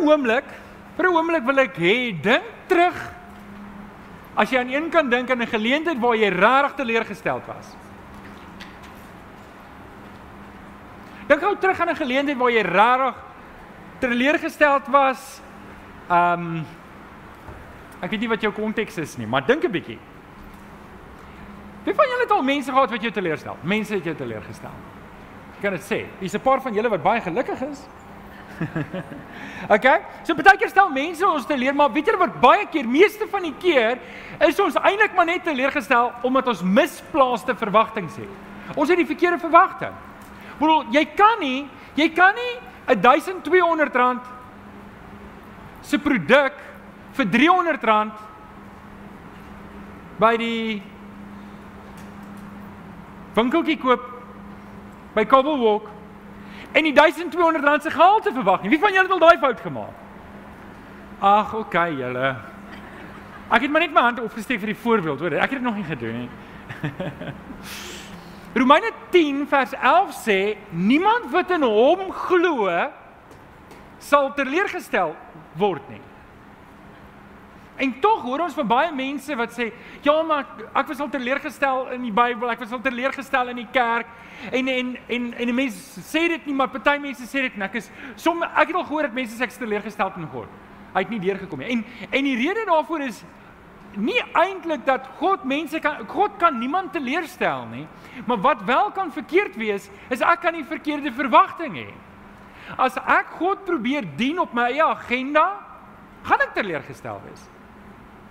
'n oomblik, vir 'n oomblik wil ek hê dink terug as jy aan een kan dink aan 'n geleentheid waar jy regtig teleurgesteld was. Dink gou terug aan 'n geleentheid waar jy regtig teleurgesteld was. Um ek weet nie wat jou konteks is nie, maar dink 'n bietjie. Wie van julle het al mense gehad wat jou teleurstel? Mense het jou teleurgestel. Ek kan dit sê. Hier's 'n paar van julle wat baie gelukkig is. okay? So baie keer stel mense ons teleur, maar weet julle wat baie keer, meeste van die keer, is ons eintlik maar net teleurgestel omdat ons misplaaste verwagtinge het. Ons het die verkeerde verwagting. Bedoel, jy kan nie, jy kan nie 1200 rand se produk vir 300 rand by die winkeltjie koop by Cobblewalk en die 1200 rand se gehalte verwag nie. Wie van julle het al daai fout gemaak? Ag, oké, okay, julle. Ek het maar net my hand opgesteek vir die voorbeeld, hoor. Ek het dit nog nie gedoen nie. Romeine 10 vers 11 sê niemand wat in hom glo sal teleurgestel word nie. En tog hoor ons van baie mense wat sê, "Ja, maar ek was al teleurgestel in die Bybel, ek was al teleurgestel in die kerk." En en en en die mense sê dit nie, maar party mense sê dit en ek is som ek het al gehoor dat mense sê ek is teleurgestel in God. Hy het nie deurgekom nie. En en die rede daarvoor is nie eintlik dat God mense kan God kan niemand teleurstel nie, maar wat wel kan verkeerd wees is ek kan nie verkeerde verwagtinge hê. As ek God probeer dien op my eie agenda, gaan ek teleurgestel wees.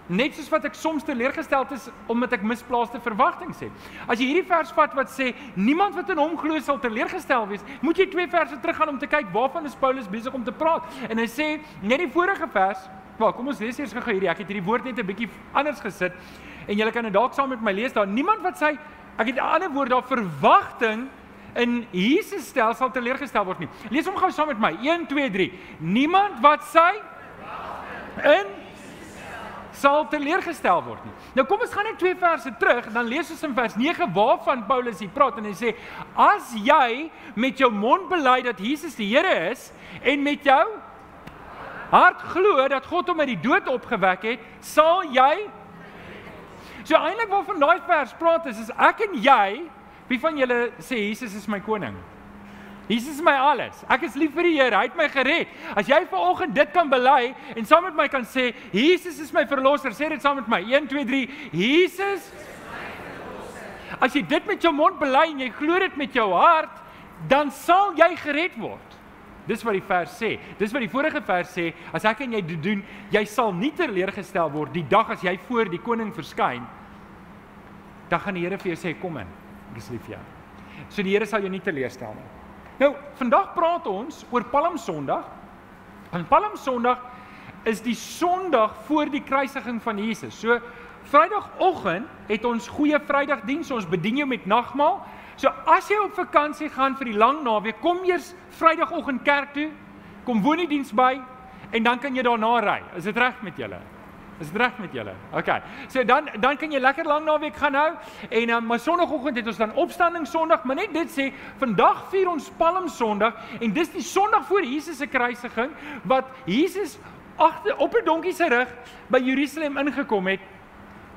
Net soos wat ek soms teleurgestel is omdat ek misplaaste verwagtinge het. As jy hierdie vers vat wat sê niemand wat in hom glo sal teleurgestel wees, moet jy twee verse teruggaan om te kyk waarvan is Paulus besig om te praat. En hy sê net die vorige vers, wel, kom ons lees eers gou hierdie. Ek het hierdie woord net 'n bietjie anders gesit en julle kan dit dalk saam met my lees. Daar niemand wat sê ek het 'n ander woord daar verwagting in Jesus stel sal teleurgestel word nie. Lees hom gou saam met my. 1 2 3. Niemand wat sê in sal teleurgestel word nie. Nou kom ons gaan net twee verse terug, dan lees ons in vers 9 waarvan Paulus hier praat en hy sê as jy met jou mond bely dat Jesus die Here is en met jou hart glo dat God hom uit die dood opgewek het, sal jy So eintlik waarvan daai vers praat is is ek en jy, wie van julle sê Jesus is my koning? Jesus is my alles. Ek is lief vir die Here. Hy het my gered. As jy vanoggend dit kan bely en saam met my kan sê, Jesus is my verlosser, sê dit saam met my. 1 2 3. Jesus is my verlosser. As jy dit met jou mond bely en jy glo dit met jou hart, dan sal jy gered word. Dis wat die vers sê. Dis wat die vorige vers sê, as ek en jy dit doen, jy sal nie teleurgestel word die dag as jy voor die koning verskyn. Dan gaan die Here vir jou sê, kom in. Ek is lief vir jou. So die Here sal jou nie teleurstel nie. Nou, vandag praat ons oor Palm Sondag. En Palm Sondag is die Sondag voor die kruisiging van Jesus. So Vrydagoggend het ons goeie Vrydagdiens, ons bedien jou met nagmaal. So as jy op vakansie gaan vir die lang naweek, kom eers Vrydagoggend kerk toe, kom woon die diens by en dan kan jy daarna ry. Is dit reg met julle? Is dit reg met julle? OK. So dan dan kan jy lekker lank naweek gaan hou en um, maar sonoggend het ons dan opstanding Sondag, maar net dit sê vandag vier ons Palm Sondag en dis die Sondag voor Jesus se kruisiging wat Jesus agter op 'n donkie se rug by Jerusalem ingekom het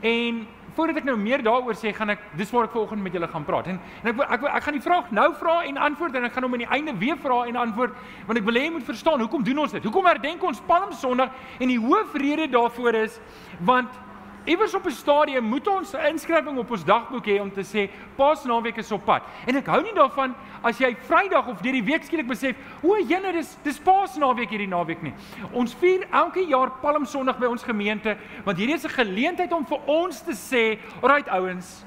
en voordat ek nou meer daaroor sê, gaan ek dis waar ek vanoggend met julle gaan praat. En, en ek ek ek gaan die vraag nou vra en antwoord en ek gaan hom aan die einde weer vra en antwoord want ek wil hê jy moet verstaan hoekom doen ons dit? Hoekom herdenk ons Palm Sondag? En die hoofrede daarvoor is want Iewers op 'n stadium moet ons 'n inskrywing op ons dagboek hê om te sê Paasnaweek is op pad. En ek hou nie daarvan as jy Vrydag of deur die week skielik besef, o, jene, dis dis Paasnaweek hierdie naweek nie. Ons vier elke jaar Palm Sondag by ons gemeente want hierdie is 'n geleentheid om vir ons te sê, "Alright ouens,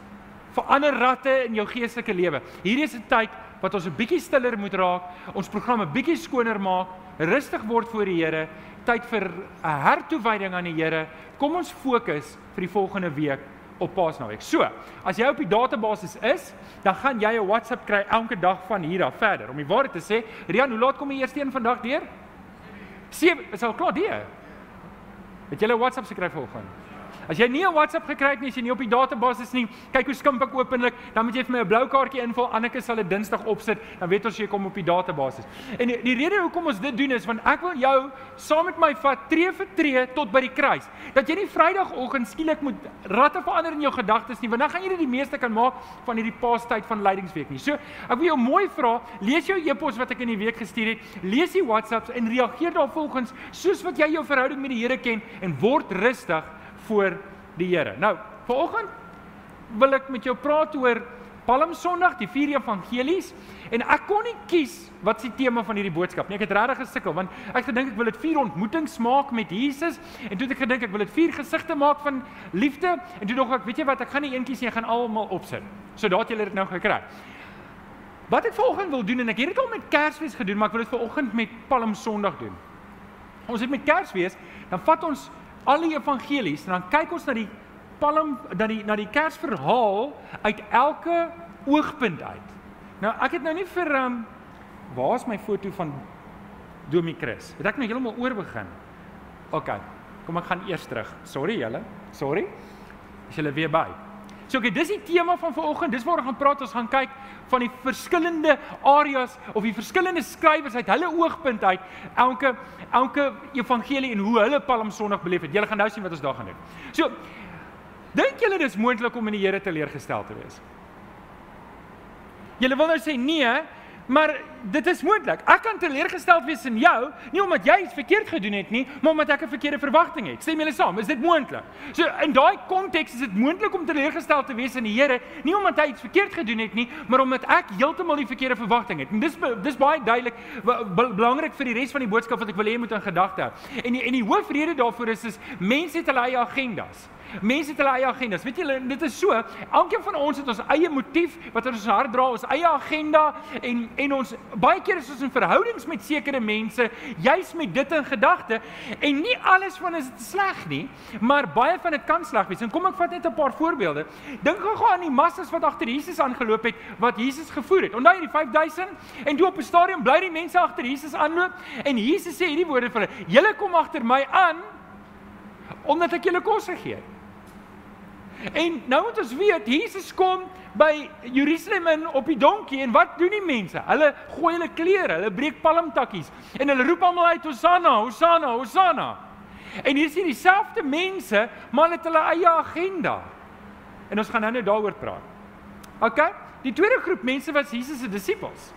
verander ratte in jou geestelike lewe. Hierdie is 'n tyd wat ons 'n bietjie stiller moet raak, ons programme bietjie skoner maak, rustig word voor die Here, tyd vir 'n hertoewyding aan die Here. Kom ons fokus vir die volgende week op Paasnaweek. So, as jy op die database is, dan gaan jy 'n WhatsApp kry elke dag van hier af verder. Om die waarheid te sê, Rian, hoe laat kom die eerste een vandag deur? 7, is al klaar deur. Het jy 'n WhatsApp gekry vanoggend? As jy nie 'n WhatsApp gekry het nie, as jy nie op die database is nie, kyk hoe skimp ek openlik, dan moet jy vir my 'n blou kaartjie invul. Anneke sal dit Dinsdag opsit, dan weet ons jy kom op die database. En die, die rede hoekom ons dit doen is want ek wil jou saam met my vat tree vir tree tot by die kruis. Dat jy nie Vrydagoggend skielik moet ratte verander in jou gedagtes nie, want dan gaan jy nie die meeste kan maak van hierdie paastyd van lydingsweek nie. So, ek wil jou mooi vra, lees jou e-pos wat ek in die week gestuur het, lees die WhatsApps en reageer daarvolgens soos wat jy jou verhouding met die Here ken en word rustig voor die Here. Nou, vanoggend wil ek met jou praat oor Palm Sondag, die vier evangelies en ek kon nie kies wat se tema van hierdie boodskap nie. Ek het regtig gesukkel want ek gedink ek wil dit vier ontmoetings maak met Jesus en toe het ek gedink ek wil dit vier gesigte maak van liefde en toe dog ek, weet jy wat, ek gaan nie een kies nie, ek gaan almal opsit. So daat julle dit nou gekry. Wat ek vanoggend wil doen en ek het dit al met Kersfees gedoen, maar ek wil dit vanoggend met Palm Sondag doen. Ons het met Kersfees, dan vat ons al die evangelies en dan kyk ons na die palm na die na die Kersverhaal uit elke oogpunt uit. Nou ek het nou nie vir um, waar is my foto van Domie Chris? Het ek nou heeltemal oor begin? OK. Kom ek gaan eers terug. Sorry julle. Sorry. Is julle weer by? So okay, dis die tema van vanoggend. Dis waar ons gaan praat. Ons gaan kyk van die verskillende areas of die verskillende skrywers uit hulle oogpunt uit elke elke evangelie en hoe hulle Palm Sondag beleef het. Julle gaan nou sien wat ons daar gaan doen. So dink julle dis moontlik om in die Here teleurgestel te wees? Julle wil nou sê nee, Maar dit is moontlik. Ek kan teleurgesteld wees in jou, nie omdat jy iets verkeerd gedoen het nie, maar omdat ek 'n verkeerde verwagting het. Stem julle saam? Is dit moontlik? So in daai konteks is dit moontlik om teleurgesteld te wees in die Here, nie omdat hy iets verkeerd gedoen het nie, maar omdat ek heeltemal die verkeerde verwagting het. En dis dis baie duidelik belangrik vir die res van die boodskap wat ek wil hê moet in gedagte hou. En die, en die hoofrede daarvoor is is mense het hulle eie agendas. Mense het hulle eie agendas. Weet julle, dit is so, elkeen van ons het ons eie motief wat ons hart dra, ons eie agenda en en ons baie keer is ons in verhoudings met sekere mense juis met dit in gedagte en nie alles van is sleg nie, maar baie van dit kan sleg wees. En kom ek vat net 'n paar voorbeelde. Dink gou aan die massas wat agter Jesus aangeloop het wat Jesus gevoer het. Onthou jy die 5000 en toe op 'n stadium bly die mense agter Jesus aanloop en Jesus sê hierdie woorde vir hulle: "Julle kom agter my aan omdat ek julle kos gegee het." En nou moet ons weet, Jesus kom by Jerusalem in op die donkie en wat doen die mense? Hulle gooi hulle klere, hulle breek palmtakkies en hulle roep almal uit Hosanna, Hosanna, Hosanna. En hier is hier dieselfde mense, maar het hulle eie agenda. En ons gaan nou net daaroor praat. OK? Die tweede groep mense was Jesus se disippels.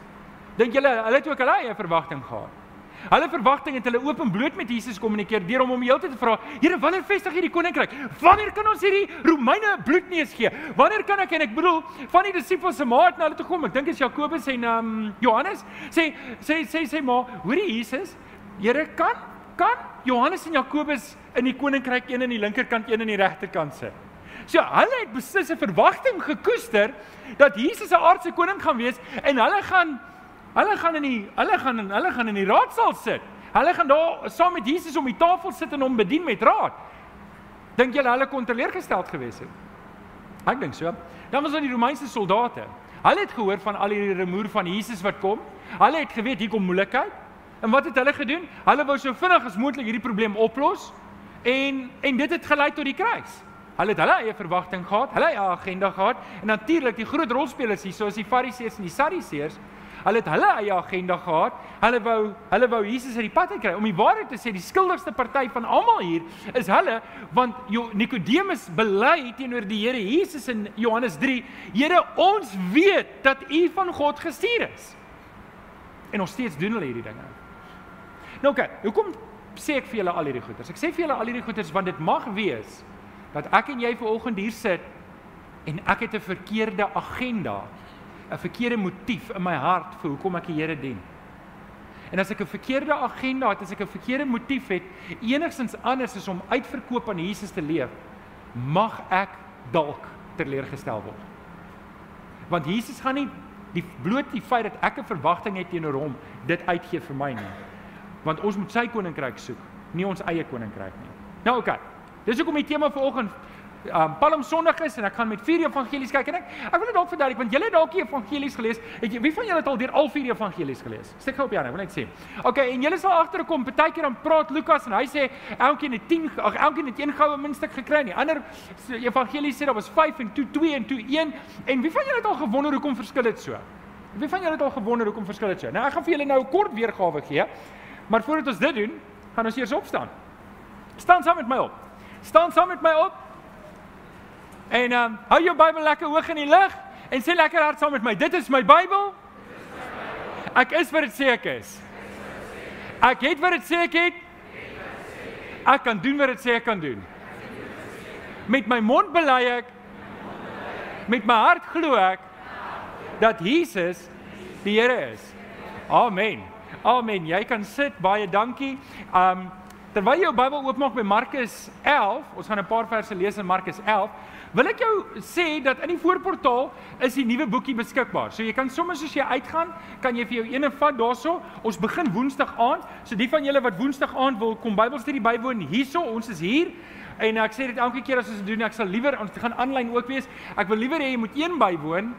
Dink julle hulle het ook hulle eie verwagting gehad? Hulle verwagting het hulle openbloot met Jesus kommunikeer deur om hom heeltyd te vra: "Here, wanneer vestig jy die koninkryk? Wanneer kan ons hierdie Romeine bloedneus gee? Wanneer kan ek en ek bedoel van die disippels se maat na hulle toe kom? Ek dink is Jakobus en ehm um, Johannes sê sê sê sê maar, hoorie Jesus, Here kan kan Johannes en Jakobus in die koninkryk een aan die linkerkant, een aan die regterkant sit. So hulle het beslis 'n verwagting gekoester dat Jesus 'n aardse koning gaan wees en hulle gaan Hulle gaan in die hulle gaan in hulle gaan in die raadsaal sit. Hulle gaan daar saam met Jesus om die tafel sit en hom bedien met raad. Dink julle hulle kon teleurgesteld gewees het? Ek dink so. Dan was daar die Romeinse soldate. Hulle het gehoor van al hierdie rumoer van Jesus wat kom. Hulle het geweet hier kom moeilikheid. En wat het hulle gedoen? Hulle wou so vinnig as moontlik hierdie probleem oplos en en dit het gelei tot die kruis. Hulle het hulle eie verwagting gehad, hulle eie agenda gehad en natuurlik die groot rolspelers hier soos die Fariseërs en die Sadduseërs Hulle het hulle eie agenda gehad. Hulle wou hulle wou Jesus uit die pad kry. Om die waarheid te sê, die skuldigste party van almal hier is hulle want Nikodemus bely teenoor die Here Jesus in Johannes 3: "Here, ons weet dat U van God gestuur is." En ons steeds doen hulle hierdie dinge. Nou oké, okay, hoekom sê ek vir julle al hierdie goeters? Ek sê vir julle al hierdie goeters want dit mag wees dat ek en jy vanoggend hier sit en ek het 'n verkeerde agenda 'n verkeerde motief in my hart vir hoekom ek die Here dien. En as ek 'n verkeerde agenda het, as ek 'n verkeerde motief het, enigstens anders is om uitverkoop aan Jesus te leef, mag ek dalk teleurgestel word. Want Jesus gaan nie die bloot die feit dat ek 'n verwagting het teenoor hom, dit uitgee vir my nie. Want ons moet sy koninkryk soek, nie ons eie koninkryk nie. Nou oké. Okay. Dis hoekom die tema vanoggend um, Palm Sondag is en ek gaan met vier evangelies kyk en ek ek wil dit dalk verduidelik want julle het dalk die evangelies gelees. Het jy wie van julle het al deur al vier evangelies gelees? Steek gou op Jan, ek wil net sê. Okay, en julle sal agterkom, partykeer dan praat Lukas en hy sê elkeen het 10 ag elkeen het een goue muntstuk gekry en die ander evangelies sê daar was 5 en toe 2 en toe 1 en wie van julle het al gewonder hoekom verskil dit so? Wie van julle het al gewonder hoekom verskil dit so? Nou ek gaan vir julle nou 'n kort weergawe gee. Maar voordat ons dit doen, gaan ons eers opstaan. Staan saam met my op. Staan saam met my op. En ehm um, hou jou Bybel lekker hoog in die lug en sê lekker hard saam met my. Dit is my Bybel. Ek is wat dit sê ek is. Ek het wat dit sê ek het. Ek kan doen wat dit sê ek kan doen. Met my mond bely ek. Met my hart glo ek dat Jesus die Here is. Amen. Amen. Jy kan sit. Baie dankie. Um terwyl jy jou Bybel oopmaak by Markus 11, ons gaan 'n paar verse lees in Markus 11. Wil ek jou sê dat in die voorportaal is die nuwe boekie beskikbaar. So jy kan sommer as jy uitgaan, kan jy vir jou ene vat daarso. Ons begin Woensdag aand. So die van julle wat Woensdag aand wil kom Bybelstudie bywoon hierso, ons is hier. En ek sê dit elke keer as ons dit doen, ek sal liewer ons gaan aanlyn ook wees. Ek wil liewer hê jy moet een bywoon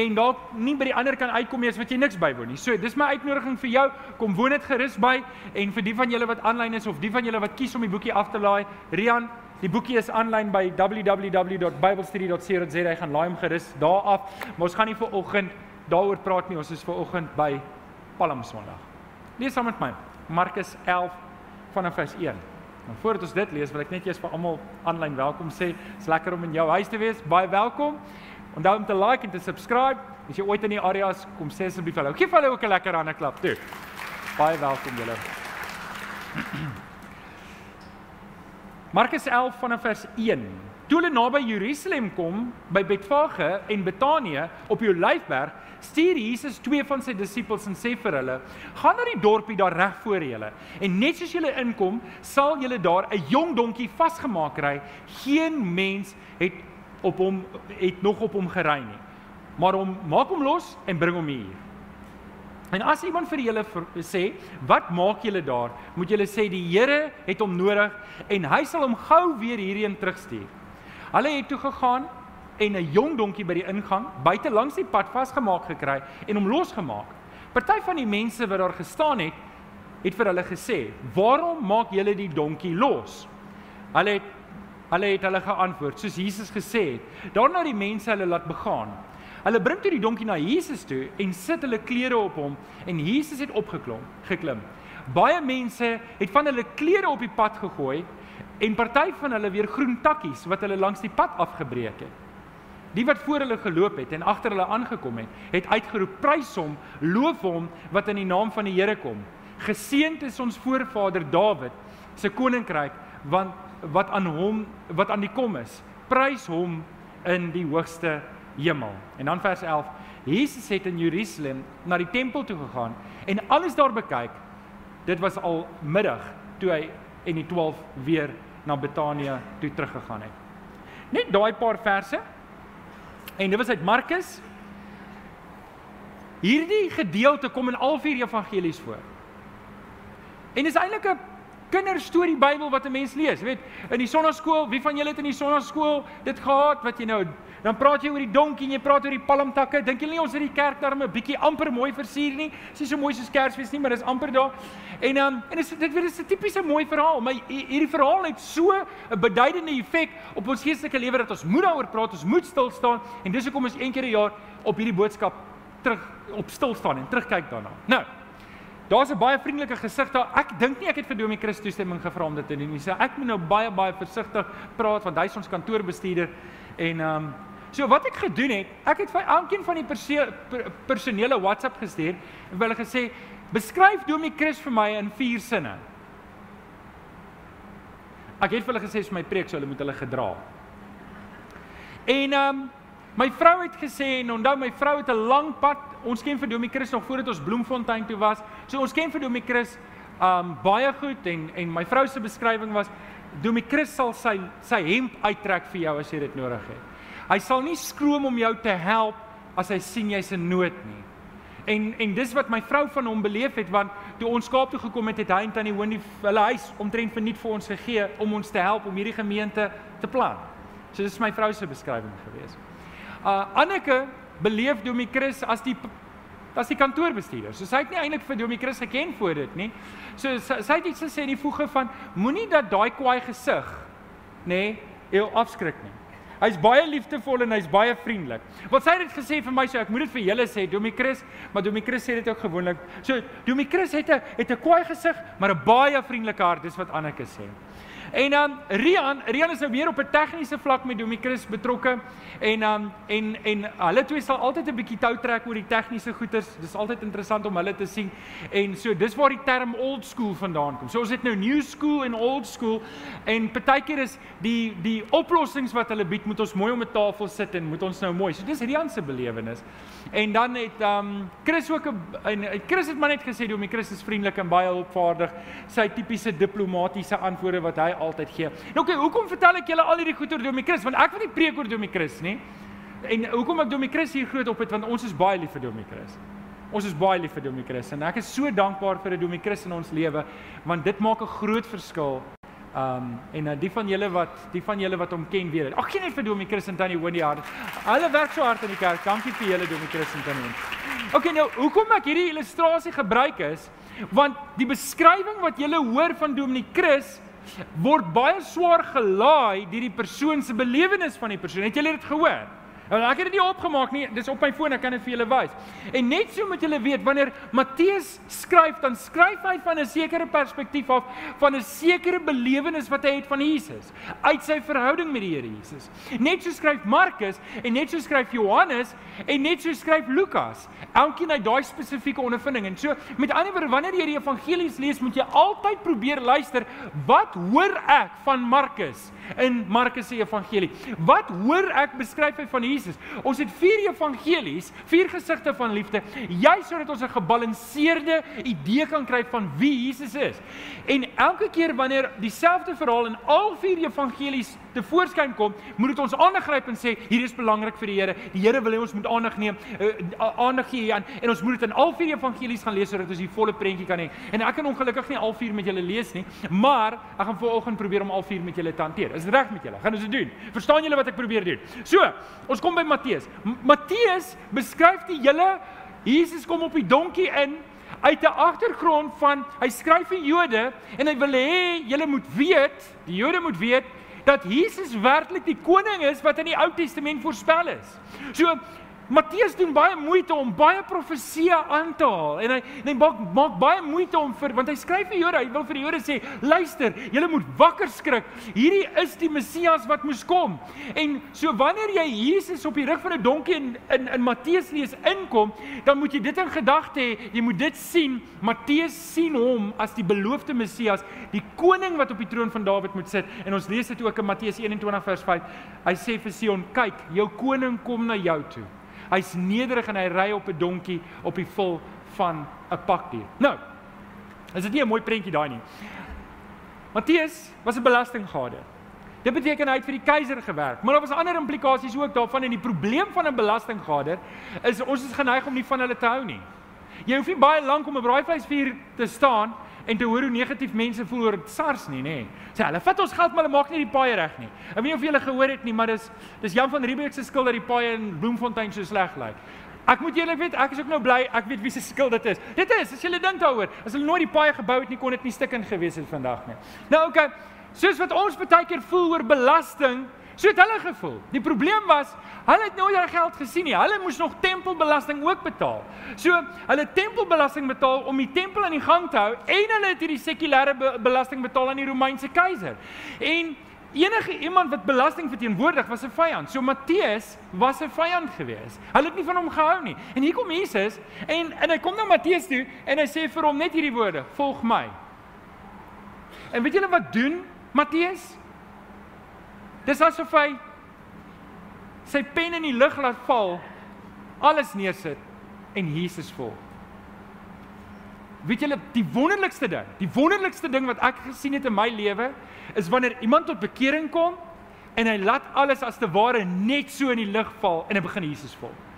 en dalk nie by die ander kan uitkom nie as wat jy niks bywoon nie. So, dis my uitnodiging vir jou. Kom woon dit gerus by en vir die van julle wat aanlyn is of die van julle wat kies om die boekie af te laai, Rian, die boekie is aanlyn by www.biblestudy.co.za. Gaan laai hom gerus daar af. Maar ons gaan nie vir oggend daaroor praat nie. Ons is vir oggend by Palm Sondag. Lees saam met my Markus 11 vanaf vers 1. En voordat ons dit lees, wil ek net eers vir almal aanlyn welkom sê. Dit's lekker om in jou huis te wees. Baie welkom. Onthou om te like en te subscribe. As jy ooit in die areas kom sê asseblief hallo. Geef hulle ook 'n lekker hande klap toe. Baie welkom julle. Markus 11 vanaf vers 1. Toe hulle naby Jerusalem kom, by Betfage en Betanië op die Olyfberg, stuur Jesus twee van sy disippels en sê vir hulle: "Gaan na die dorpie daar reg voor julle en net soos julle inkom, sal julle daar 'n jong donkie vasgemaak kry. Geen mens het op hom het nog op hom gery nie. Maar hom maak hom los en bring hom hier. En as iemand vir julle sê, "Wat maak julle daar?" moet julle sê, "Die Here het hom nodig en hy sal hom gou weer hierheen terugstuur." Hulle het toe gegaan en 'n jong donkie by die ingang buite langs die pad vasgemaak gekry en hom losgemaak. Party van die mense wat daar gestaan het, het vir hulle gesê, "Waarom maak julle die donkie los?" Hulle het Hulle het hulle geantwoord soos Jesus gesê het. Daarna die mense hulle laat begaan. Hulle bring toe die donkie na Jesus toe en sit hulle klere op hom en Jesus het opgeklom, geklim. Baie mense het van hulle klere op die pad gegooi en party van hulle weer groen takkies wat hulle langs die pad afgebreek het. Die wat voor hulle geloop het en agter hulle aangekom het, het uitgeroep: "Prys hom, loof hom wat in die naam van die Here kom. Geseënd is ons voorvader Dawid se koninkryk, want wat aan hom wat aan die kom is. Prys hom in die hoogste hemel. En dan vers 11. Jesus het in Jerusalem na die tempel toe gegaan en alles daar bekyk. Dit was al middag toe hy en die 12 weer na Betanië toe teruggegaan het. Net daai paar verse. En dit was uit Markus. Hierdie gedeelte kom in al vier evangelies voor. En is eintlik 'n kinderstorie Bybel wat 'n mens lees. Jy weet, in die sonnaskool, wie van julle het in die sonnaskool dit gehad wat jy nou dan praat jy oor die donkie en jy praat oor die palmtakke. Dink jy nie ons het die kerk daarmee 'n bietjie amper mooi versier nie? Dis nie so mooi soos Kersfees nie, maar dis amper daar. En dan um, en dis dit weer is 'n tipiese mooi verhaal, maar hierdie verhaal het so 'n beduidende effek op ons geestelike lewe dat ons moet daaroor praat, ons moet stil staan en dis hoekom ons een keer 'n jaar op hierdie boodskap terug op stil staan en terugkyk daarna. Nou, Daar's 'n baie vriendelike gesig daar. Ek dink nie ek het vir Domie Christus toestemming gevra om dit te doen nie. So ek moet nou baie baie versigtig praat want hy is ons kantoorbestuurder en ehm um, so wat ek gedoen het, ek het vir elkeen van die personele WhatsApp gestuur en hulle gesê beskryf Domie Christus vir my in vier sinne. Ek het vir hulle gesê is my preek so hulle moet hulle gedra. En ehm um, My vrou het gesê en onthou my vrou het 'n lang pad. Ons ken vir Domie Chris nog voordat ons Bloemfontein toe was. So ons ken vir Domie Chris um baie goed en en my vrou se beskrywing was Domie Chris sal sy sy hemp uittrek vir jou as jy dit nodig het. Hy sal nie skroom om jou te help as hy sien jy's in nood nie. En en dis wat my vrou van hom beleef het want toe ons Kaap toe gekom het, het hy en tannie Wendy hulle huis omtrent verniet vir ons gegee om ons te help om hierdie gemeente te plan. So dis my vrou se beskrywing gewees. Uh Anneke beleef Domie Chris as die as die kantoorbestuurder. So sy het nie eintlik vir Domie Chris geken voor dit nie. So sy, sy het iets gesê in die voege van moenie dat daai kwaai gesig nê nee, jou afskrik nie. Hy's baie liefdevol en hy's baie vriendelik. Wat sy het dit gesê vir my so ek moet dit vir julle sê Domie Chris, maar Domie Chris sê dit ook gewoonlik. So Domie Chris het 'n het 'n kwaai gesig, maar 'n baie vriendelike hart, dis wat Anneke sê. En dan um, Rian, Rian is nou meer op 'n tegniese vlak met Domie Chris betrokke en um, en en hulle twee sal altyd 'n bietjie tou trek oor die tegniese goeters. Dis altyd interessant om hulle te sien. En so dis waar die term old school vandaan kom. So ons het nou new school en old school en partykeer is die die oplossings wat hulle bied moet ons mooi om 'n tafel sit en moet ons nou mooi. So dis Rian se belewenis. En dan het um Chris ook 'n en Chris het maar net gesê Domie Chris is vriendelik en baie hulpvaardig. Sy tipiese diplomatisiese antwoorde wat hy altyd gee. Nou okay, hoekom vertel ek julle al hierdie goed oor Domie Chris? Want ek wil nie preek oor Domie Chris nie. En hoekom ek Domie Chris hier groot op het want ons is baie lief vir Domie Chris. Ons is baie lief vir Domie Chris en ek is so dankbaar vir 'n Domie Chris in ons lewe want dit maak 'n groot verskil. Um en uh, die van julle wat die van julle wat hom ken weet dit. Ag geen net vir Domie Chris en Tannie Wendy hard. Hulle werk so hard in die kerk. Dankie vir julle Domie Chris en Tannie. Okay nou, hoekom ek hierdie illustrasie gebruik is want die beskrywing wat julle hoor van Domie Chris word baie swaar gelaai deur die persoon se belewenis van die persoon. Het julle dit gehoor? Nou ek het dit nie opgemaak nie, dis op my foon, ek kan dit vir julle wys. En net so moet julle weet, wanneer Matteus skryf, dan skryf hy van 'n sekere perspektief af, van 'n sekere belewenis wat hy het van Jesus, uit sy verhouding met die Here Jesus. Net so skryf Markus en net so skryf Johannes en net so skryf Lukas. Elkeen uit daai spesifieke ondervinding. En so met ander woorde, wanneer jy die evangelies lees, moet jy altyd probeer luister, wat hoor ek van Markus in Markus se evangelie? Wat hoor ek beskryf hy van Jesus? Jesus. Ons het vier evangelies, vier gesigte van liefde, juis sodat ons 'n gebalanseerde idee kan kry van wie Jesus is. En elke keer wanneer dieselfde verhaal in al vier evangelies te voorskyn kom, moet dit ons aandag gryp en sê hier is belangrik vir die Here. Die Here wil hê ons moet aandag neem, uh, aandag gee hieraan en ons moet dit in al vier evangelies gaan lees sodat ons die volle prentjie kan hê. En ek kan ongelukkig nie al vier met julle lees nie, maar ek gaan vanoggend probeer om al vier met julle te hanteer. Is reg met julle? Gaan ons dit doen? Verstaan julle wat ek probeer doen? So, ons kom by Matteus. Matteus beskryf die hele Jesus kom op die donkie in uit 'n agtergrond van hy skryf vir Jode en hy wil hê julle moet weet, die Jode moet weet dat Jesus werklik die koning is wat in die Ou Testament voorspel is. So Matteus doen baie moeite om baie profeseë aan te haal en hy en hy maak, maak baie moeite om vir want hy skryf vir Jode, hy wil vir die Jode sê, luister, julle moet wakker skrik. Hierdie is die Messias wat moes kom. En so wanneer jy Jesus op die rug van 'n donkie in in, in Matteus lees inkom, dan moet jy dit in gedagte hê. Jy moet dit sien. Matteus sien hom as die beloofde Messias, die koning wat op die troon van Dawid moet sit. En ons lees dit ook in Matteus 21 vers 5. Hy sê vir Sion, kyk, jou koning kom na jou toe. Hy's nederig en hy ry op 'n donkie op die vul van 'n pakdier. Nou, is dit nie 'n mooi prentjie daai nie? Matteus was 'n belastinggader. Dit beteken hy het vir die keiser gewerk, maar daar was ander implikasies ook daarvan en die probleem van 'n belastinggader is ons is geneig om nie van hulle te hou nie. Jy hoef nie baie lank om 'n braaivleisvuur te staan en te hoor hoe negatief mense voel oor SARS nie, nê. Sê hulle vat ons geld maar hulle maak nie die paaie reg nie. Ek weet nie of julle gehoor het nie, maar dis dis Jan van Riebeeck se skuld dat die paaie in Bloemfontein so sleg lyk. Ek moet julle weet, ek is ook nou bly ek weet wie se skuld dit is. Dit is as julle dink daaroor, as hulle nooit die paaie gebou het nie, kon dit nie stikkend gewees het vandag nie. Nou okay, soos wat ons baie keer voel oor belasting, So het hulle gevoel. Die probleem was, hulle het nooit daai geld gesien nie. Hulle moes nog tempelbelasting ook betaal. So, hulle tempelbelasting betaal om die tempel aan die gang te hou en hulle het hierdie sekulêre be belasting betaal aan die Romeinse keiser. En enige iemand wat belasting verteenwoordig was 'n vyand. So Matteus was 'n vyand geweest. Hulle het nie van hom gehou nie. En hier kom Jesus en en hy kom na Matteus toe en hy sê vir hom net hierdie woorde: "Volg my." En weet julle wat doen Matteus? Dis asof hy sy pen in die lug laat val, alles neersit en Jesus volg. Weet julle die wonderlikste ding, die wonderlikste ding wat ek gesien het in my lewe is wanneer iemand tot bekering kom en hy laat alles as te ware net so in die lug val en hy begin Jesus volg.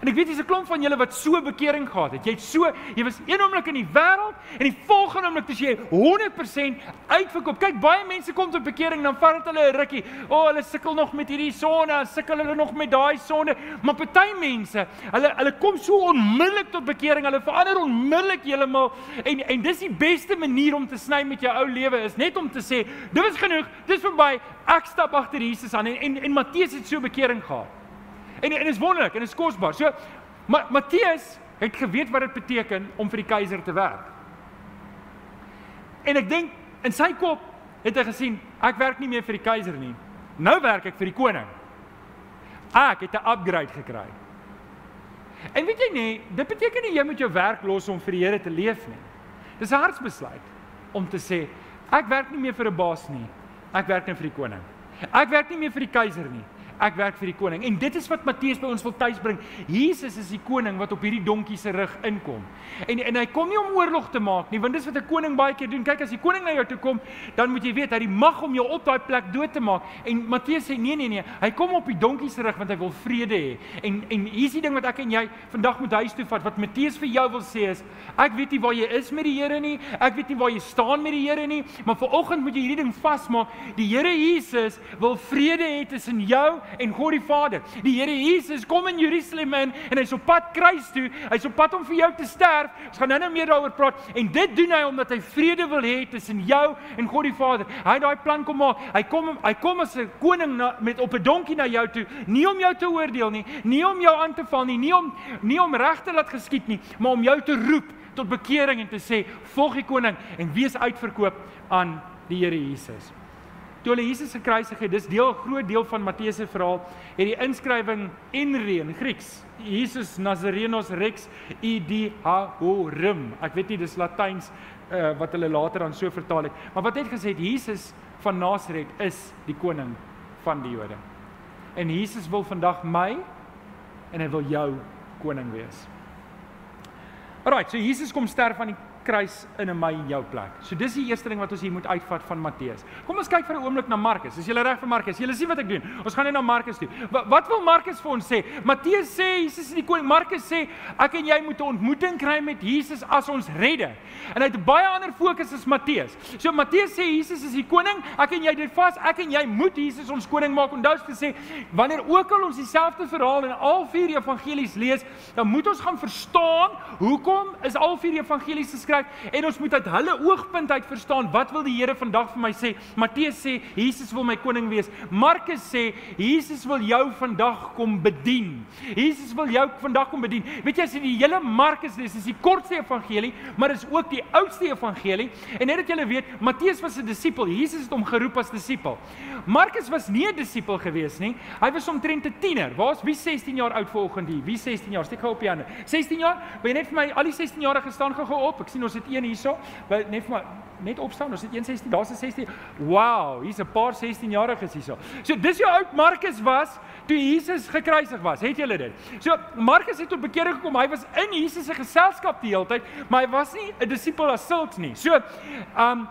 En ek weet dis 'n klomp van julle wat so bekering gehad het. Jy het so, jy was een oomblik in die wêreld en die volgende oomblik is jy 100% uitverkoop. Kyk, baie mense kom tot bekering dan vat dit hulle 'n rukkie. O, oh, hulle sukkel nog met hierdie sonde, sukkel hulle nog met daai sonde. Maar party mense, hulle hulle kom so onmiddellik tot bekering. Hulle verander onmiddellik heeltemal en en dis die beste manier om te sny met jou ou lewe is net om te sê, dit is genoeg, dis verby. Ek stap agter Jesus aan en en, en Matteus het so bekering gehad. En en is wonderlik en is kosbaar. So Ma Matteus het geweet wat dit beteken om vir die keiser te werk. En ek dink in sy kop het hy gesien, ek werk nie meer vir die keiser nie. Nou werk ek vir die koning. Ek het 'n upgrade gekry. En weet jy nie, dit beteken nie jy moet jou werk los om vir die Here te leef nie. Dis 'n hartsbesluit om te sê, ek werk nie meer vir 'n baas nie. Ek werk net vir die koning. Ek werk nie meer vir die keiser nie ek werk vir die koning. En dit is wat Matteus by ons wil tuisbring. Jesus is die koning wat op hierdie donkie se rug inkom. En en hy kom nie om oorlog te maak nie, want dis wat 'n koning baie keer doen. Kyk as die koning na jou toe kom, dan moet jy weet hy het die mag om jou op daai plek dood te maak. En Matteus sê nee nee nee, hy kom op die donkie se rug want hy wil vrede hê. En en hier's die ding wat ek en jy vandag moet huis toe vat. Wat Matteus vir jou wil sê is, ek weet nie waar jy is met die Here nie. Ek weet nie waar jy staan met die Here nie, maar vanoggend moet jy hierdie ding vasmaak. Die Here Jesus wil vrede hê tussen jou en God die Vader. Die Here Jesus kom in Jerusalem in en hy's op pad kruis toe. Hy's op pad om vir jou te sterf. Ons gaan nou-nou meer daaroor praat en dit doen hy omdat hy vrede wil hê tussen jou en God die Vader. Hy het daai plan kom maak. Hy kom hy kom as 'n koning na, met op 'n donkie na jou toe, nie om jou te oordeel nie, nie om jou aan te val nie, nie om nie om regte laat geskied nie, maar om jou te roep tot bekering en te sê volg die koning en wees uitverkoop aan die Here Jesus toe hulle Jesus gekruisig het, dis deel groot deel van Matteus se verhaal, het die inskrywing Enre in Grieks, Jesus Nazarenos Rex idhorum. Ek weet nie dis Latyns uh, wat hulle later dan so vertaal het, maar wat het gesê Jesus van Nasaret is die koning van die Jode. En Jesus wil vandag my en hy wil jou koning wees. Alraai, so Jesus kom sterf aan die kruis in 'n my in jou plek. So dis die eerste ding wat ons hier moet uitvat van Matteus. Kom ons kyk vir 'n oomblik na Markus. Is jy reg vir Markus? Jy sien wat ek doen. Ons gaan net na Markus toe. Wat, wat wil Markus vir ons sê? Matteus sê Jesus is die koning. Markus sê ek en jy moet 'n ontmoeting kry met Jesus as ons redder. En hy het baie ander fokus as Matteus. So Matteus sê Jesus is die koning. Ek en jy dit vas. Ek en jy moet Jesus ons koning maak. Onthou te sê wanneer ook al ons dieselfde verhaal in al vier evangelies lees, dan moet ons gaan verstaan hoekom is al vier evangelies geskryf kry en ons moet uit hulle oogpunt uit verstaan wat wil die Here vandag vir my sê? Matteus sê Jesus wil my koning wees. Markus sê Jesus wil jou vandag kom bedien. Jesus wil jou vandag kom bedien. Weet jy as jy die hele Markus lees, dis die kortste evangelie, maar dis ook die oudste evangelie. En net dat julle weet, Matteus was 'n disipel. Jesus het hom geroep as disipel. Markus was nie 'n disipel gewees nie. Hy was omtrent 'n tiener. Waar's wie 16 jaar oud vanoggend hier? Wie 16 jaar? Steek gou op die hande. 16 jaar? Wil jy net vir my al die 16 jarige staan gou op? Ek sien ons het een hierso. Net vir my net opstaan. Ons het 16, daar's 'n 16. Wow, hier's 'n paar 16 jariges hierso. So dis hoe oud Markus was toe Jesus gekruisig was. Het julle dit? So Markus het tot bekering gekom. Hy was in Jesus se geselskap die hele tyd, maar hy was nie 'n disipel as sulks nie. So, um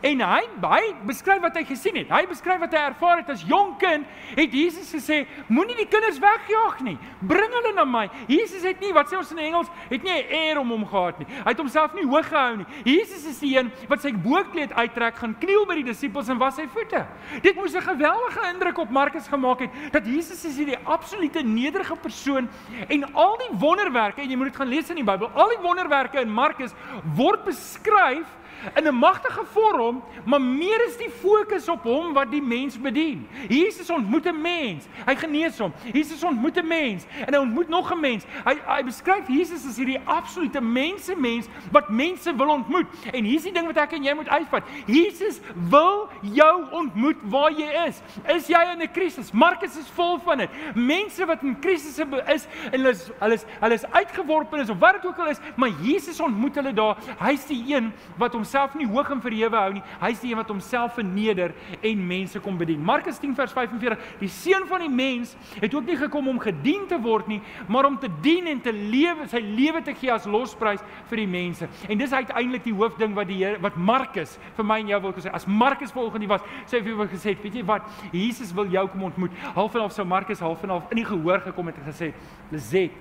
En hy hy beskryf wat hy gesien het. Hy beskryf wat hy ervaar het as jong kind. Het Jesus gesê, moenie die kinders wegjaag nie. Bring hulle na my. Jesus het nie, wat sê ons in Engels, het nie 'n eer om hom gehad nie. Hy het homself nie hoog gehou nie. Jesus is die een wat sy boekleed uittrek, gaan kniel by die disippels en was sy voete. Dit moes 'n geweldige indruk op Markus gemaak het dat Jesus is hierdie absolute nederige persoon en al die wonderwerke en jy moet dit gaan lees in die Bybel. Al die wonderwerke in Markus word beskryf in 'n magtige vorm, maar meer is die fokus op hom wat die mens bedien. Jesus ontmoet 'n mens, hy genees hom. Jesus ontmoet 'n mens en hy ontmoet nog 'n mens. Hy hy beskryf Jesus as hierdie absolute mensemens wat mense wil ontmoet. En hier's die ding wat ek en jy moet uitvat. Jesus wil jou ontmoet waar jy is. Is jy in 'n krisis? Markus is vol van dit. Mense wat in krisisse is en hulle is hulle is hulle is uitgeworpe is of wat dit ook al is, maar Jesus ontmoet hulle daar. Hy's die een wat hom homself nie hoog en verhewe hou nie. Hy's die een wat homself verneder en mense kom bedien. Markus 10 vers 45. Die seun van die mens het ook nie gekom om gedien te word nie, maar om te dien en te lewe, sy lewe te gee as losprys vir die mense. En dis uiteindelik die hoofding wat die Here wat Markus vir my en jou wil gesê. As Markus vanoggend was, sê hy vir gesê, weet jy wat? Jesus wil jou kom ontmoet. Half en half sou Markus half en half in die gehoor gekom het en gesê, "Lizet,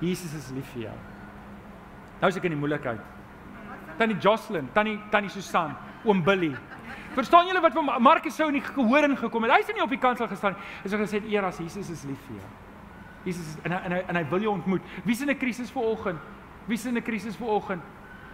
Jesus is lief vir jou." Nou is ek in die moeilikheid. Tannie Jocelyn, tannie tannie Susan, oom Billy. Verstaan julle wat Markus sou in die gehoor ingekom het? Hy's nie op die kansel gestaan nie. Hy het gesê, "Eras, Jesus is lief vir jou." Jesus is, en hy, en hy en hy wil jou ontmoet. Wie's in 'n krisis vanoggend? Wie's in 'n krisis vanoggend?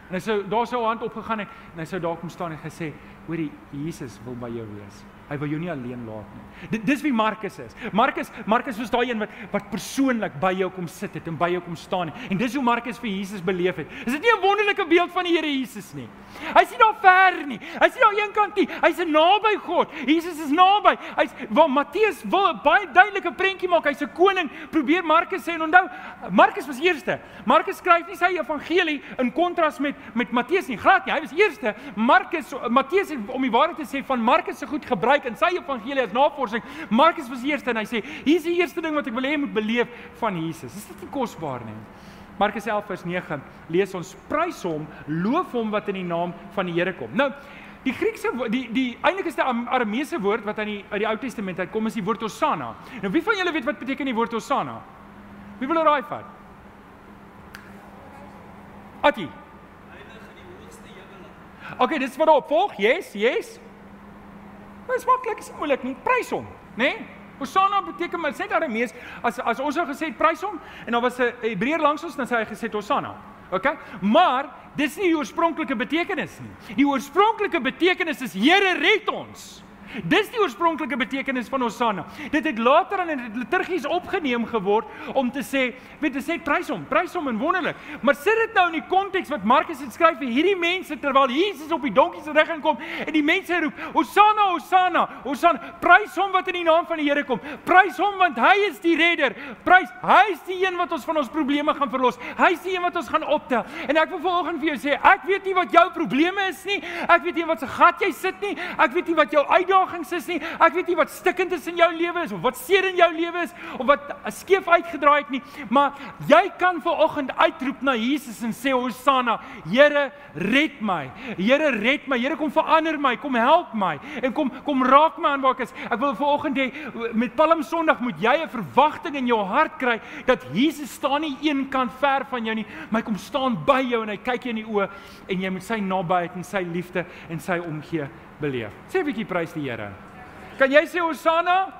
En hy sou daar sou hand opgegaan het en hy sou daar kom staan en gesê, "Hoorie, Jesus wil by jou wees." Hy wil jou nie alleen laat nie. Dit dis wie Markus is. Markus Markus was daai een wat wat persoonlik by jou kom sit het en by jou kom staan het. En dis hoe Markus vir Jesus beleef het. Is dit nie 'n wonderlike beeld van die Here Jesus nie? Hy's nie daar ver nie. Hy's nie daar eenkant nie. Hy's naby God. Jesus is naby. Hy's waar Matteus wil 'n baie duidelike prentjie maak. Hy's 'n koning. Probeer Markus sê en onthou, Markus was eerste. Markus skryf nie sy evangelie in kontras met met Matteus nie. Glad nie. Hy was eerste. Markus Matteus om die waarheid te sê van Markus se goed gebruik gebruik in sy evangelie as navorsing. Markus was eerste en hy sê, hier's die eerste ding wat ek wil hê jy moet beleef van Jesus. Is dit nie kosbaar nie? Markus 11 vers 9 lees ons prys hom, loof hom wat in die naam van die Here kom. Nou, die Griekse die die eintlik is die Arameese woord wat aan die uit die Ou Testament uitkom is die woord Hosanna. Nou wie van julle weet wat beteken die woord Hosanna? Wie wil raai vat? Ati. Heilig in die hoogste hemel. Okay, dis wat op volg. Yes, yes. Maar dit is maklik, is moeilik nie. Prys hom, né? Nee? Hosanna beteken maar sê Aramees as as ons nou gesê prys hom en dan was 'n Hebreër langs ons dan sê hy gesê Hosanna. OK? Maar dis nie die oorspronklike betekenis nie. Die oorspronklike betekenis is Here red ons. Dis die oorspronklike betekenis van Hosanna. Dit het later in die liturgies opgeneem geword om te sê, weet jy, sê prys hom, prys hom en wonderlik. Maar sit dit nou in die konteks wat Markus het skryf vir hierdie mense terwyl Jesus op die donkie se rug inkom en die mense roep, Hosanna, Hosanna, Hosanna, prys hom wat in die naam van die Here kom. Prys hom want hy is die redder. Prys, hy is die een wat ons van ons probleme gaan verlos. Hy is die een wat ons gaan optel. En ek wil vanoggend vir jou sê, ek weet nie wat jou probleme is nie. Ek weet nie wat se gat jy sit nie. Ek weet nie wat jou uitdagings uitdagings is nie. Ek weet nie wat stikkend is in jou lewe is of wat seer in jou lewe is of wat skeef uitgedraai het nie, maar jy kan ver oggend uitroep na Jesus en sê Hosanna, Here, red my. Here, red my. Here, kom verander my, kom help my en kom kom raak my aan waar ek is. Ek wil ver oggend hê met Palm Sondag moet jy 'n verwagting in jou hart kry dat Jesus staan nie een kant ver van jou nie, maar hy kom staan by jou en hy kyk jou in die oë en jy moet sy nabyheid en sy liefde en sy omgee beleef. Sê 'n bietjie prys die Here. Kan jy sê Hosanna?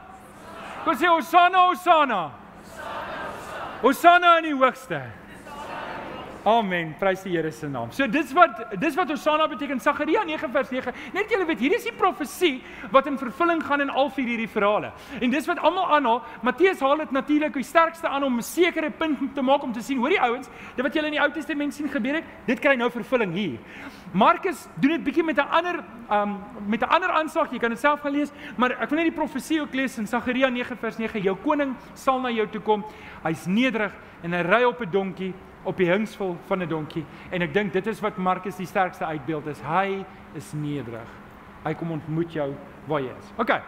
Kom sê Hosanna, Hosanna. Hosanna in die hoogste. Amen. Prys die Here se naam. So dis wat dis wat Hosanna beteken Sagaria 9 vers 9. Net julle weet, hier is die profesie wat in vervulling gaan in al vier hierdie verhale. En dis wat almal aanhaal. Matteus haal dit natuurlik die sterkste aan om 'n sekere punt te maak om te sien, hoor die ouens, dit wat julle in die Ou Testament sien gebeur het, dit kry nou vervulling hier. Markus doen dit bietjie met 'n ander um met 'n ander aanslag. Jy kan dit self gaan lees, maar ek wil net die profesie ook lees in Sagaria 9 vers 9. Jou koning sal na jou toe kom. Hy's nederig en hy ry op 'n donkie op die hingsvol van 'n donkie en ek dink dit is wat Markus die sterkste uitbeeld is. Hy is nederig. Hy kom ontmoet jou waar jy is. OK.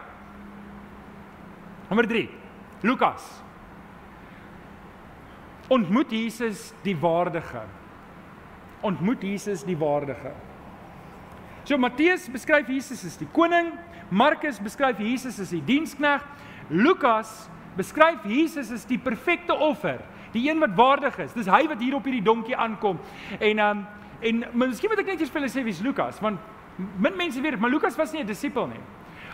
Nommer 3. Lukas. Ontmoet Jesus die waardige. Ontmoet Jesus die waardige. So Matteus beskryf Jesus as die koning, Markus beskryf Jesus as die dienskneg, Lukas beskryf Jesus as die perfekte offer die een wat waardig is. Dis hy wat hier op hierdie donkie aankom. En um en miskien moet ek net eers vir hulle sê wie's Lukas, want min mense weet, maar Lukas was nie 'n disipel nie.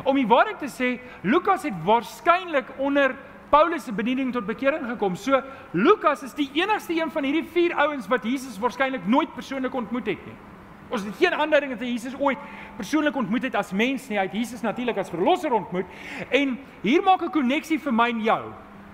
Om die waarheid te sê, Lukas het waarskynlik onder Paulus se bediening tot bekering gekom. So Lukas is die enigste een van hierdie vier ouens wat Jesus waarskynlik nooit persoonlik ontmoet het nie. Ons het geen aanduiding dat hy Jesus ooit persoonlik ontmoet het as mens nie. Hy het Jesus natuurlik as verlosser ontmoet. En hier maak 'n koneksie vir my en jou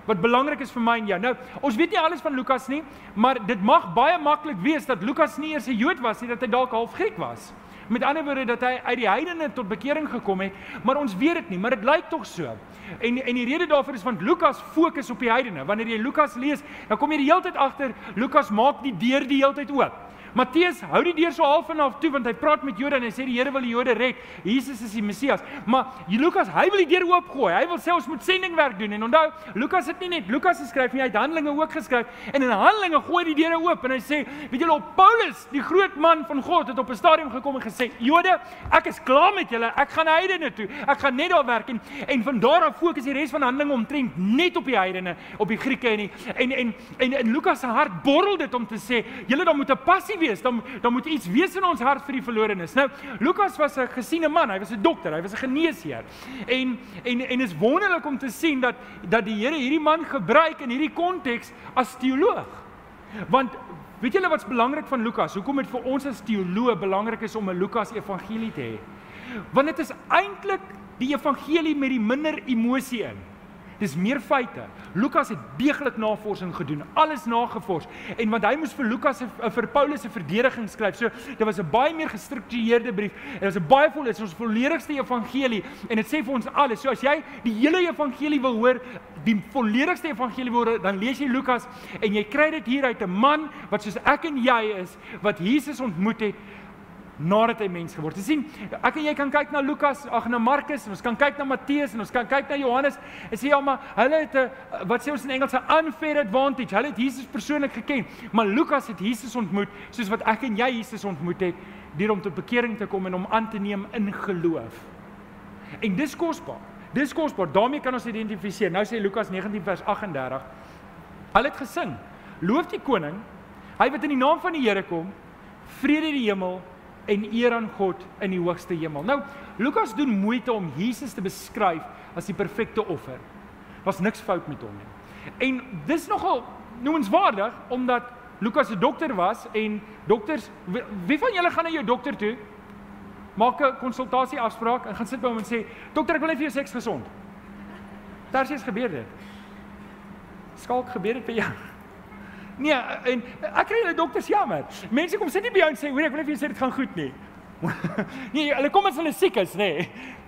wat belangrik is vir my en jou. Nou, ons weet nie alles van Lukas nie, maar dit mag baie maklik wees dat Lukas nie eers 'n Jood was nie, dat hy dalk half Griek was. Met ander woorde dat hy uit die heidene tot bekering gekom het, maar ons weet dit nie, maar dit lyk tog so. En en die rede daarvoor is want Lukas fokus op die heidene. Wanneer jy Lukas lees, dan kom jy die hele tyd agter Lukas maak die deur die hele tyd oop. Matteus hou die deur so half en half toe want hy praat met Jode en hy sê die Here wil die Jode red. Jesus is die Messias. Maar Lukas, hy wil die deur oopgooi. Hy wil sê ons moet sendingwerk doen. En onthou, Lukas het nie net Lukas geskryf nie, hy het Handelinge ook geskryf. En in Handelinge gooi die deure oop en hy sê, weet julle op Paulus, die groot man van God het op 'n stadium gekom en gesê, "Jode, ek is klaar met julle. Ek gaan heidene toe. Ek gaan net daar werk en en van daar af fokus die res van Handelinge omtrent net op die heidene, op die Grieke en die, en en en in Lukas se hart borrel dit om te sê, julle dan moet 'n passie wees. Dan dan moet iets wees in ons hart vir die verlorenes. Nou, Lukas was 'n gesiene man. Hy was 'n dokter, hy was 'n geneesheer. En en en is wonderlik om te sien dat dat die Here hierdie man gebruik in hierdie konteks as teoloog. Want weet julle wat's belangrik van Lukas? Hoekom dit vir ons as teoloë belangrik is om 'n Lukas evangelie te hê? Want dit is eintlik die evangelie met die minder emosie in. Dis meer feite. Lukas het deeglik navorsing gedoen, alles nagevors. En want hy moes vir Lukas se vir Paulus se verdediging skryf. So dit was 'n baie meer gestruktureerde brief. Dit was 'n baie vol, dit is ons volledigste evangelie en dit sê vir ons alles. So as jy die hele evangelie wil hoor, die volledigste evangelie wil hoor, dan lees jy Lukas en jy kry dit hier uit 'n man wat soos ek en jy is, wat Jesus ontmoet het nadat hy mens geword het. Sien, ek en jy kan kyk na Lukas, ag na Markus, ons kan kyk na Matteus en ons kan kyk na Johannes en sê ja, maar hulle het 'n wat sê ons in Engels 'n unfair advantage. Hulle het Jesus persoonlik geken, maar Lukas het Jesus ontmoet soos wat ek en jy Jesus ontmoet het deur om tot bekering te kom en om aan te neem in geloof. En dis kosbaar. Dis kosbaar. daarmee kan ons identifiseer. Nou sê Lukas 19 vers 38. Hulle het gesing: Loof die koning, hy wat in die naam van die Here kom, vrede in die hemel en eer aan God in die hoogste hemel. Nou, Lukas doen moeite om Jesus te beskryf as die perfekte offer. Was niks fout met hom nie. En dis nogal noemenswaardig omdat Lukas 'n dokter was en dokters wie van julle gaan na jou dokter toe? Maak 'n konsultasie afspraak en gaan sit by hom en sê, "Dokter, ek wil net vir jou seks gesond." Daarsies gebeur dit. Skalk gebeur dit vir jou. Nee, en ek kry hulle dokters jammer. Mense kom sit nie by jou en sê, "Hoor, ek wil net vir jou sê dit gaan goed nie." nee, hulle kom as hulle siek is, nê.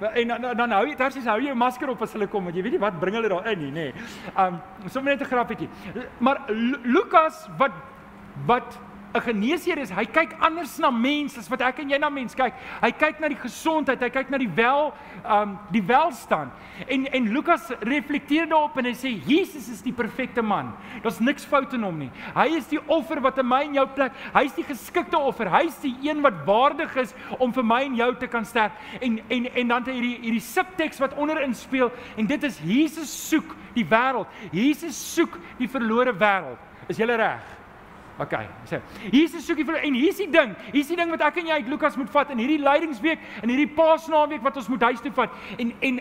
Nee. En dan dan hou jy daar sies hou jy jou masker op as hulle kom, want jy weet nie wat bring hulle daar in nie, nê. Nee. Um sommer net 'n grappietjie. Maar Lukas wat wat 'n geneesheer is, hy kyk anders na mense as wat ek en jy na mense kyk. Hy kyk na die gesondheid, hy kyk na die wel um die welstand. En en Lukas reflekteer daarop en hy sê Jesus is die perfekte man. Daar's niks fout in hom nie. Hy is die offer wat in my en jou plek. Hy's die geskikte offer. Hy's die een wat waardig is om vir my en jou te kan sterf. En en en dan hierdie hierdie subteks wat onderin speel en dit is Jesus soek die wêreld. Jesus soek die verlore wêreld. Is jy reg? OK. So, Jesus soek vir en hier's die ding. Hier's die ding wat ek en jy uit Lukas moet vat in hierdie lydingsweek en hierdie Paasnaweek wat ons moet huis toe vat. En en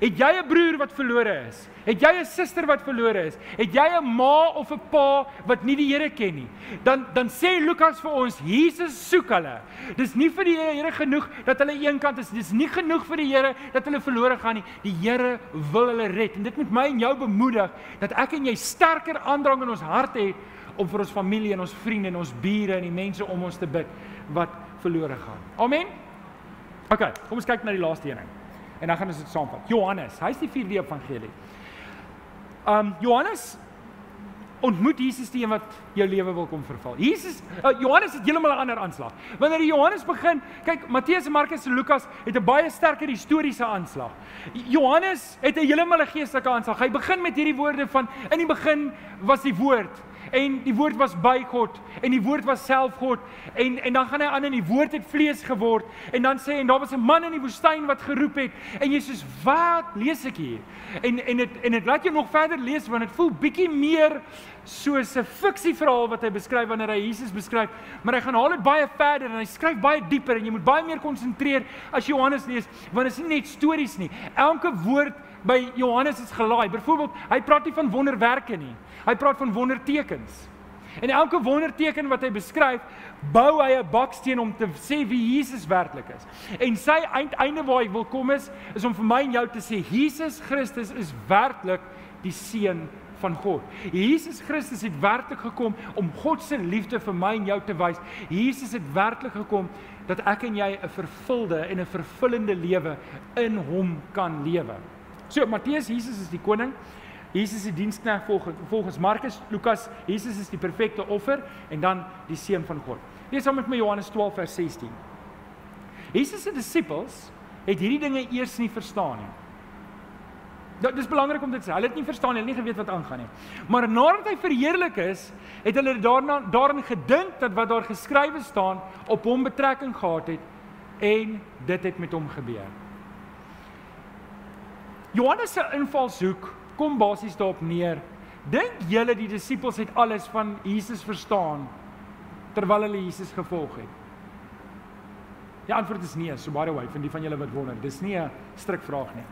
het jy 'n broer wat verlore is? Het jy 'n suster wat verlore is? Het jy 'n ma of 'n pa wat nie die Here ken nie? Dan dan sê Lukas vir ons, Jesus soek hulle. Dis nie vir die Here genoeg dat hulle eenkant is. Dis nie genoeg vir die Here dat hulle verlore gaan nie. Die Here wil hulle red. En dit moet my en jou bemoedig dat ek en jy sterker aandrang in ons hart het om vir ons familie en ons vriende en ons bure en die mense om ons te bid wat verlore gaan. Amen. OK, kom ons kyk na die laaste een. En dan gaan ons dit saamvat. Johannes, hy's die vierde evangelie. Um Johannes ontmoet Jesus die een wat jou lewe wil kom verval. Jesus uh, Johannes het heeltemal 'n ander aanslag. Wanneer Johannes begin, kyk Matteus, Markus en Lukas het 'n baie sterker historiese aanslag. Johannes het 'n heeltemal 'n geestelike aanslag. Hy begin met hierdie woorde van in die begin was die woord en die woord was by God en die woord was self God. En en dan gaan hy aan en die woord het vlees geword. En dan sê en daar was 'n man in die woestyn wat geroep het en Jesus wat lees ek hier? En en dit en dit laat jou nog verder lees want dit voel bietjie meer soos 'n fiksieverhaal wat hy beskryf wanneer hy Jesus beskryf. Maar hy gaan haal dit baie verder en hy skryf baie dieper en jy moet baie meer konsentreer as Johannes lees want dit is nie net stories nie. Elke woord by Johannes is gelaai byvoorbeeld hy praat nie van wonderwerke nie Hy praat van wondertekens. En elke wonderteken wat hy beskryf, bou hy 'n baksteen om te sê wie Jesus werklik is. En sy eindeinde waar hy wil kom is, is om vir my en jou te sê Jesus Christus is werklik die seun van God. Jesus Christus het werklik gekom om God se liefde vir my en jou te wys. Jesus het werklik gekom dat ek en jy 'n vervulde en 'n vervullende lewe in hom kan lewe. So Matteus Jesus is die koning. Jesus se diensknegt volgens volgens Markus, Lukas, Jesus is die perfekte offer en dan die seun van God. Lees saam met my Johannes 12 vers 16. Jesus se disippels het hierdie dinge eers nie verstaan nie. Dit is belangrik om dit te sê. Hulle het nie verstaan nie, hulle het nie geweet wat aangaan nie. Maar nadat hy verheerlik is, het hulle daarna daarin gedink dat wat daar geskrywe staan op hom betrekking gehad het en dit het met hom gebeur. Johannes se invalshoek kom basies daarop neer. Dink julle die disippels het alles van Jesus verstaan terwyl hulle Jesus gevolg het? Die antwoord is nee, so by the way, vir die van julle wat wonder. Dis nie 'n stryk vraag nie.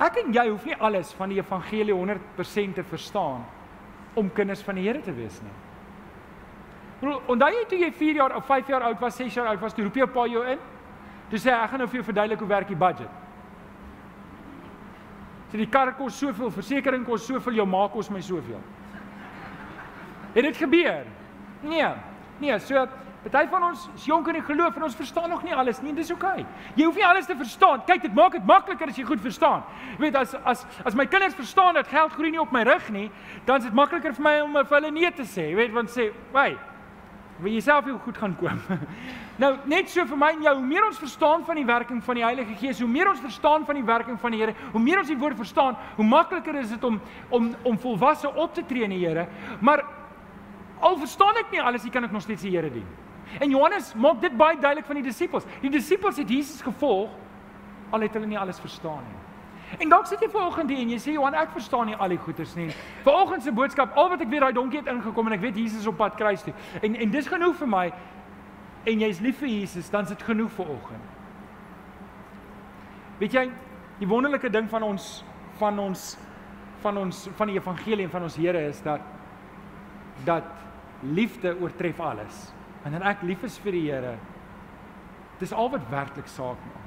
Ek en jy hoef nie alles van die evangelie 100% te verstaan om kinders van die Here te wees nie. Onthou jy toe jy 4 jaar of 5 jaar oud was, 6 jaar oud was, toe roep jy 'n pa jou in? Toe sê hy ek gaan nou vir jou verduidelik hoe werk die budget. Sê die kar kos soveel, versekerings kos soveel, jou ma kos my soveel. Het dit gebeur? Nee. Nee, so Party van ons is jonk in die geloof en ons verstaan nog nie alles nie. Dis oukei. Okay. Jy hoef nie alles te verstaan. Kyk, dit maak dit makliker as jy goed verstaan. Jy weet as as as my kinders verstaan dat geld groei nie op my rug nie, dan is dit makliker vir my om vir hulle nee te sê. Jy weet, want sê, "Wai, wil jy self jou goed gaan koop?" nou, net so vir my en jou, hoe meer ons verstaan van die werking van die Heilige Gees, hoe meer ons verstaan van die werking van die Here, hoe meer ons die woord verstaan, hoe makliker is dit om om om volwasse op te tree in die Here. Maar al verstaan ek nie alles, jy kan ek nog steeds die Here dien. En Johannes maak dit baie duidelik van die disippels. Die disippels het Jesus gevolg al het hulle nie alles verstaan nie. En dalk sit jy vanoggend hier en jy sê Johan, ek verstaan nie al die goeters nie. Vanoggend se boodskap, al wat ek weet, daai donkie het ingekom en ek weet Jesus op pad kruis toe. En en dis genoeg vir my. En jy's lief vir Jesus, dan is dit genoeg vir oggend. Weet jy, die wonderlike ding van ons van ons van ons van die evangelie en van ons Here is dat dat liefde oortref alles wanneer ek lief is vir die Here, dis al wat werklik saak maak.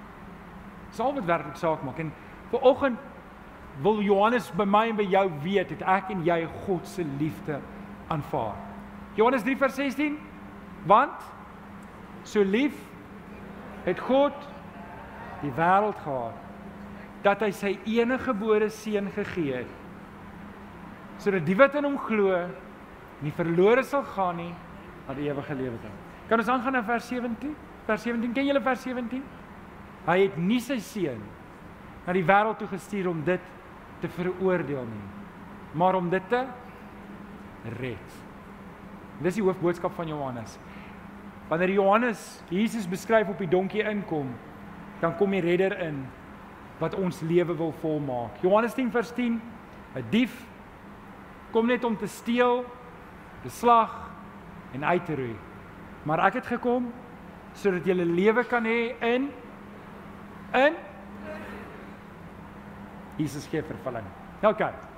Dis al wat werklik saak maak en vir oggend wil Johannes by my en by jou weet het ek en jy God se liefde aanvaar. Johannes 3:16 Want so lief het God die wêreld gehad dat hy sy enige gebore seun gegee het sodat die wat in hom glo nie verlore sal gaan nie na die ewige lewe toe. Kan ons aangaan na vers 17? Vers 17, ken julle vers 17? Hy het nie sy seun na die wêreld toe gestuur om dit te veroordeel nie, maar om dit te red. Dis die hoofboodskap van Johannes. Wanneer Johannes Jesus beskryf op die donkie inkom, dan kom die redder in wat ons lewe wil volmaak. Johannes 10 vers 10: 'n Dief kom net om te steel, te slag en uit te roei. Maar ek het gekom sodat jy lewe kan hê in in Jesus gee vervulling. Nou kyk.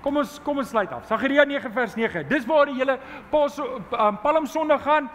Kom ons kom ons sluit af. Sagaria 9 vers 9. Dis waar die hele Pas um, Palm Sondag gaan.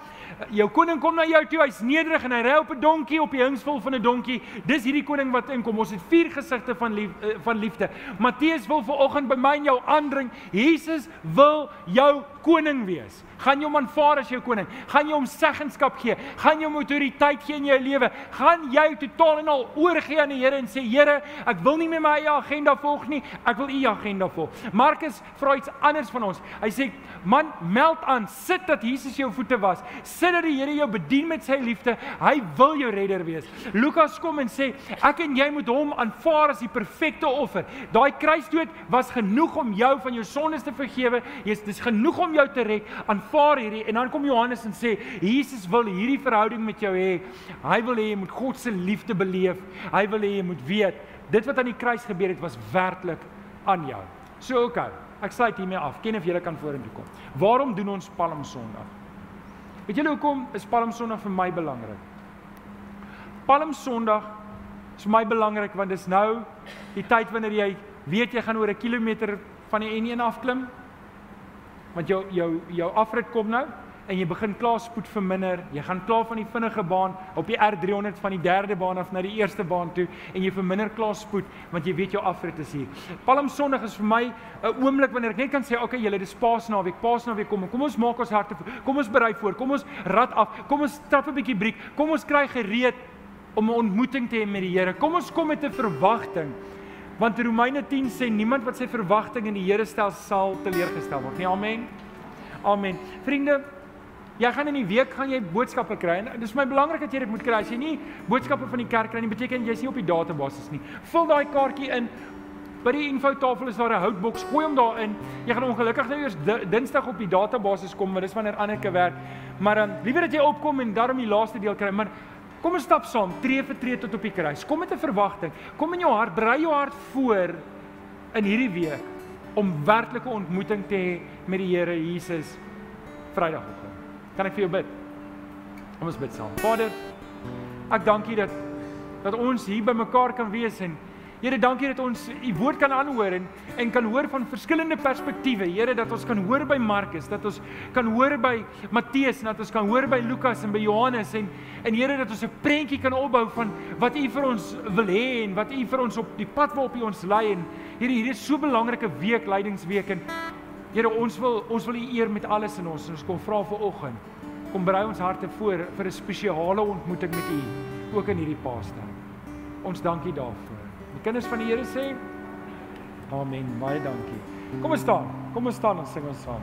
Jou koning kom na jou toe. Hy's nederig en hy ry op 'n donkie op die hingsvol van 'n donkie. Dis hierdie koning wat inkom. Ons het vier gesigte van lief, uh, van liefde. Matteus wil ver oggend by my en jou aandring. Jesus wil jou koning wees. Gaan jy hom aanvaar as jou koning? Gaan jy hom seggenskap gee? Gaan jy hom autoriteit gee in jou lewe? Gaan jy totaal en al oorgee aan die Here en sê Here, ek wil nie meer my eie agenda volg nie, ek wil U agenda volg. Markus vra iets anders van ons. Hy sê, man, meld aan, sit dat Jesus jou voete was. Sit dat die Here jou bedien met sy liefde. Hy wil jou redder wees. Lukas kom en sê, ek en jy moet hom aanvaar as die perfekte offer. Daai kruisdood was genoeg om jou van jou sondes te vergewe. Dis genoeg om jou te red. Aanvaar hierdie en dan kom Johannes en sê Jesus wil hierdie verhouding met jou hê. Hy wil hê jy moet God se liefde beleef. Hy wil hê jy moet weet dit wat aan die kruis gebeur het was werklik aan jou. So oké. Okay, ek sluit hiermee af. Ken of jy kan vorentoe kom. Waarom doen ons Palm Sondag? Weet julle hoekom is Palm Sondag vir my belangrik? Palm Sondag is vir my belangrik want dis nou die tyd wanneer jy weet jy gaan oor 'n kilometer van die N1 afklim want jou jou jou afrit kom nou en jy begin klaar spoed verminder. Jy gaan klaar van die vinnige baan op die R300 van die derde baan af na die eerste baan toe en jy verminder klaar spoed want jy weet jou afrit is hier. Palm Sondag is vir my 'n oomblik wanneer ek net kan sê, okay, julle dis Paasnaweek. Paasnaweek kom. Kom ons maak ons harte kom ons berei voor. Kom ons rad af. Kom ons stap 'n bietjie briek. Kom ons kry gereed om 'n ontmoeting te hê met die Here. Kom ons kom met 'n verwagting Want Romeine 10 sê niemand wat sy verwagting in die Here stel sal teleurgestel word nie. Amen. Amen. Vriende, jy gaan in die week gaan jy boodskappe kry en dis vir my belangrik dat jy dit moet kry. As jy nie boodskappe van die kerk kry nie, beteken jy's nie op die database nie. Vul daai kaartjie in. By die infotafel is daar 'n houtboks. Gooi hom daarin. Jy gaan ongelukkig nou eers Dinsdag op die database kom, maar dis wanneer Anneke werk. Maar dan um, liewer dat jy opkom en daarom die laaste deel kry, maar kom ons stap saam, tree vir tree tot op die kruis. Kom met 'n verwagting. Kom in jou hart, brei jou hart voor in hierdie week om werklike ontmoeting te hê met die Here Jesus Vrydagoggend. Kan ek vir jou bid? Kom ons bid saam. Vader, ek dank U dat dat ons hier by mekaar kan wees en Here, dankie dat ons u woord kan aanhoor en en kan hoor van verskillende perspektiewe. Here, dat ons kan hoor by Markus, dat ons kan hoor by Matteus, dat ons kan hoor by Lukas en by Johannes en en Here dat ons 'n prentjie kan opbou van wat u vir ons wil hê en wat u vir ons op die pad waarop u ons lei en Here, hierdie is so belangrike week, leidingsweek en Here, ons wil ons wil u eer met alles in ons. Ons kom vra vir oggend. Kom brei ons harte voor vir 'n spesiale ontmoeting met u ook in hierdie Paastyd. Ons dankie daarvoor kinders van die Here sê? Amen. Baie dankie. Kom ons staan. Kom ons staan en sing ons saam.